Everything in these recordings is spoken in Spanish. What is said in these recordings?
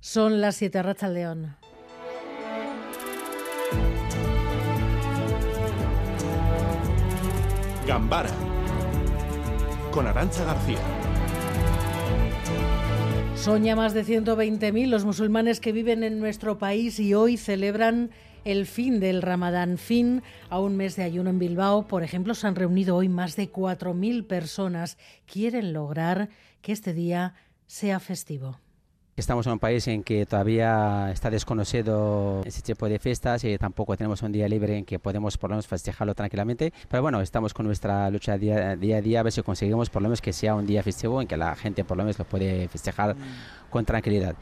Son las 7 Racha León. Gambara con Arancha García. Son ya más de 120.000 los musulmanes que viven en nuestro país y hoy celebran el fin del Ramadán, fin a un mes de ayuno en Bilbao. Por ejemplo, se han reunido hoy más de 4.000 personas. Quieren lograr que este día sea festivo. Estamos en un país en que todavía está desconocido ese tipo de fiestas y tampoco tenemos un día libre en que podemos por lo menos festejarlo tranquilamente. Pero bueno, estamos con nuestra lucha día, día a día a ver si conseguimos por lo menos que sea un día festivo en que la gente por lo menos lo puede festejar con tranquilidad.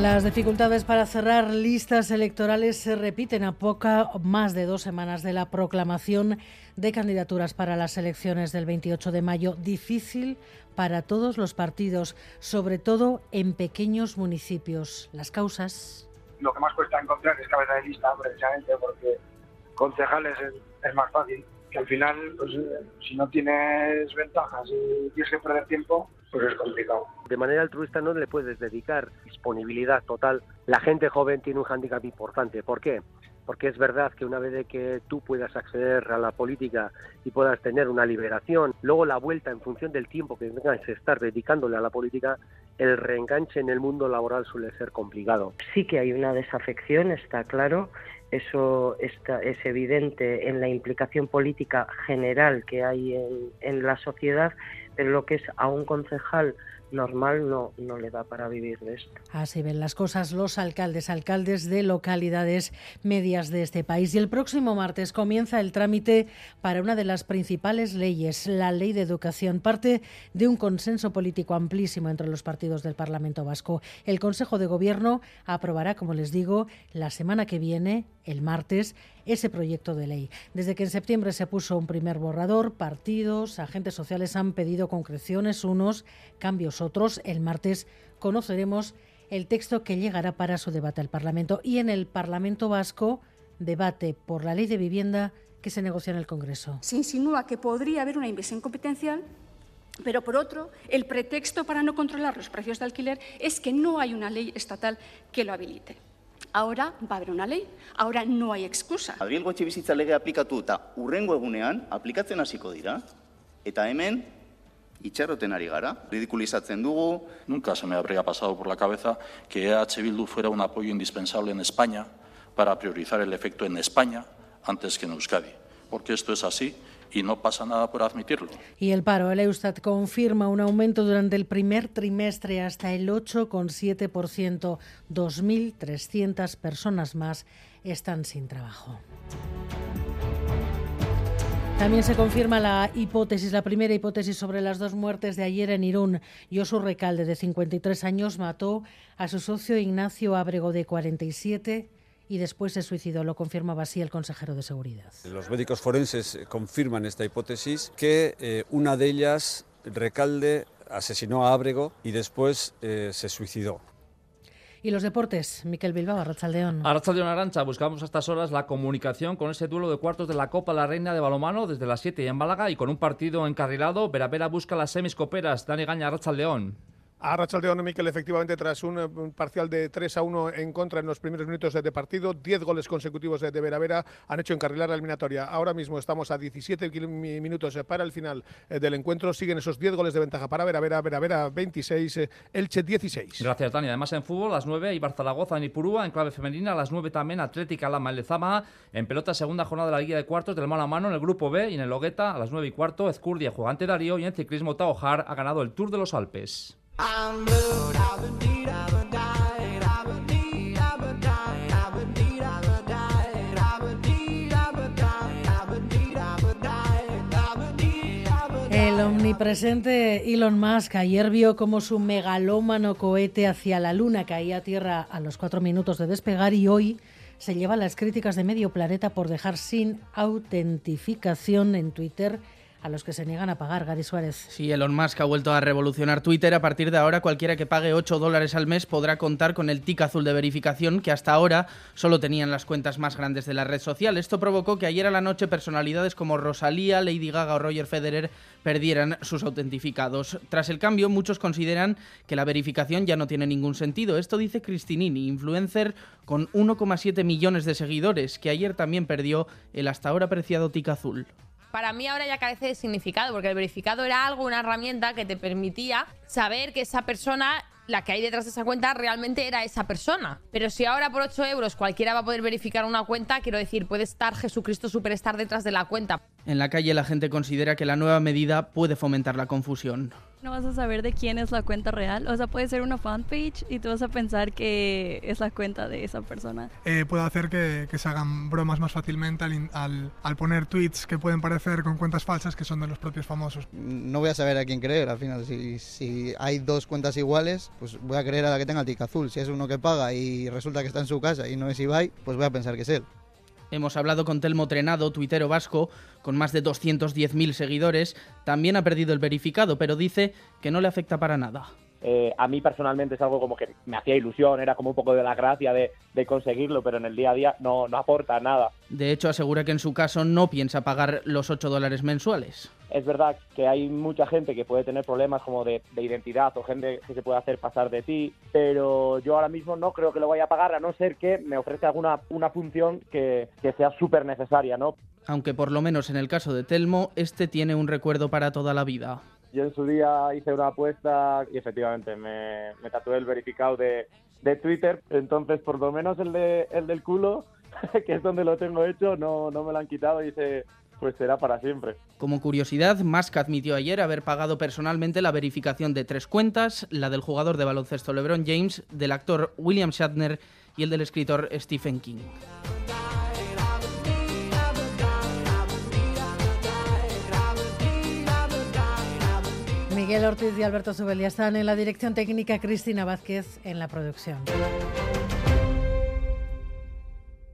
Las dificultades para cerrar listas electorales se repiten a poca más de dos semanas de la proclamación de candidaturas para las elecciones del 28 de mayo. Difícil para todos los partidos, sobre todo en pequeños municipios. Las causas. Lo que más cuesta encontrar es cabeza de lista, precisamente porque concejales es, más fácil. Que al final, pues, si no tienes ventajas y tienes que perder tiempo, pues es complicado. De manera altruista no le puedes dedicar disponibilidad total. La gente joven tiene un hándicap importante. ¿Por qué? Porque es verdad que una vez de que tú puedas acceder a la política y puedas tener una liberación, luego la vuelta en función del tiempo que tengas que estar dedicándole a la política, el reenganche en el mundo laboral suele ser complicado. Sí que hay una desafección, está claro, eso está, es evidente en la implicación política general que hay en, en la sociedad, pero lo que es a un concejal normal no, no le da para vivir de esto. Así ven las cosas los alcaldes, alcaldes de localidades medias de este país. Y el próximo martes comienza el trámite para una de las principales leyes, la Ley de Educación, parte de un consenso político amplísimo entre los partidos del Parlamento Vasco. El Consejo de Gobierno aprobará, como les digo, la semana que viene, el martes, ese proyecto de ley. Desde que en septiembre se puso un primer borrador, partidos, agentes sociales han pedido concreciones, unos cambios otros. El martes conoceremos el texto que llegará para su debate al Parlamento. Y en el Parlamento vasco, debate por la ley de vivienda que se negocia en el Congreso. Se insinúa que podría haber una inversión competencial pero, por otro, el pretexto para no controlar los precios de alquiler es que no hay una ley estatal que lo habilite. Ahora va a haber una ley, ahora no hay excusa. Adriel etxe lege aplikatu eta urrengo egunean aplikatzen hasiko dira. Eta hemen itxarroten ari gara, ridiculizatzen dugu. Nunca se me habría pasado por la cabeza que EH Bildu fuera un apoyo indispensable en España para priorizar el efecto en España antes que en Euskadi. Porque esto es así y no pasa nada por admitirlo. Y el paro, el Eustat confirma un aumento durante el primer trimestre hasta el 8,7%. 2.300 personas más están sin trabajo. También se confirma la hipótesis, la primera hipótesis sobre las dos muertes de ayer en Irún. Josu Recalde, de 53 años, mató a su socio Ignacio Ábrego, de 47 y después se suicidó. Lo confirmaba así el consejero de Seguridad. Los médicos forenses confirman esta hipótesis, que eh, una de ellas, Recalde, asesinó a Ábrego y después eh, se suicidó. Y los deportes, Miquel Bilbao, Arrachaldeón. Arrachaldeón Arancha, buscamos a estas horas la comunicación con ese duelo de cuartos de la Copa La Reina de Balomano desde las 7 en Málaga y con un partido encarrilado. Vera Vera busca las semiscoperas. Dani Gaña, Arrachaldeón. A Rachaldeón Miquel, efectivamente, tras un, parcial de 3 a 1 en contra en los primeros minutos de partido, 10 goles consecutivos de, Vera Vera han hecho encarrilar la eliminatoria. Ahora mismo estamos a 17 minutos para el final eh, del encuentro. Siguen esos 10 goles de ventaja para Vera Vera, Vera Vera 26, eh, Elche 16. Gracias, Dani. Además, en fútbol, las 9, y Zaragoza en Ipurúa, en clave femenina, las 9 también Atlética Lama en Lezama, en pelota, segunda jornada de la Liga de Cuartos del mano a mano en el grupo B y en el Logueta, a las 9 y cuarto, Ezcurdia juega ante Darío y en ciclismo Taojar ha ganado el Tour de los Alpes. El omnipresente Elon Musk ayer vio como su megalómano cohete hacia la Luna caía a tierra a los cuatro minutos de despegar y hoy se lleva las críticas de medio planeta por dejar sin autentificación en Twitter a los que se niegan a pagar. Gary Suárez. Sí, Elon Musk ha vuelto a revolucionar Twitter. A partir de ahora, cualquiera que pague 8 dólares al mes podrá contar con el tic azul de verificación que hasta ahora solo tenían las cuentas más grandes de la red social. Esto provocó que ayer a la noche personalidades como Rosalía, Lady Gaga o Roger Federer perdieran sus autentificados. Tras el cambio, muchos consideran que la verificación ya no tiene ningún sentido. Esto dice Cristinini, influencer con 1,7 millones de seguidores, que ayer también perdió el hasta ahora apreciado tic azul para mí ahora ya carece de significado, porque el verificado era algo, una herramienta que te permitía saber que esa persona, la que hay detrás de esa cuenta, realmente era esa persona. Pero si ahora por 8 euros cualquiera va a poder verificar una cuenta, quiero decir, puede estar Jesucristo Superstar detrás de la cuenta. En la calle la gente considera que la nueva medida puede fomentar la confusión no vas a saber de quién es la cuenta real. O sea, puede ser una fanpage y tú vas a pensar que es la cuenta de esa persona. Eh, puede hacer que, se hagan bromas más fácilmente al, al, poner tweets que pueden parecer con cuentas falsas que son de los propios famosos. No voy a saber a quién creer al final. Si, si hay dos cuentas iguales, pues voy a creer a la que tenga el tic azul. Si es uno que paga y resulta que está en su casa y no es Ibai, pues voy a pensar que es él. Hemos hablado con Telmo Trenado, tuitero vasco, con más de 210.000 seguidores. También ha perdido el verificado, pero dice que no le afecta para nada. Eh, a mí personalmente es algo como que me hacía ilusión, era como un poco de la gracia de, conseguirlo, pero en el día a día no, no aporta nada. De hecho, asegura que en su caso no piensa pagar los 8 dólares mensuales. Es verdad que hay mucha gente que puede tener problemas como de, identidad o gente que se puede hacer pasar de ti, pero yo ahora mismo no creo que lo vaya a pagar a no ser que me ofrezca alguna una función que, que sea súper necesaria, ¿no? Aunque por lo menos en el caso de Telmo, este tiene un recuerdo para toda la vida. Yo en su día hice una apuesta y efectivamente me, me tatué el verificado de, de, Twitter, entonces por lo menos el, el del culo, que es donde lo tengo hecho, no, no me lo han quitado y se, pues será para siempre. Como curiosidad, Musk admitió ayer haber pagado personalmente la verificación de tres cuentas, la del jugador de baloncesto LeBron James, del actor William Shatner y el del escritor Stephen King. Miguel Ortiz y Alberto Subelia están en la dirección técnica, Cristina Vázquez en la producción.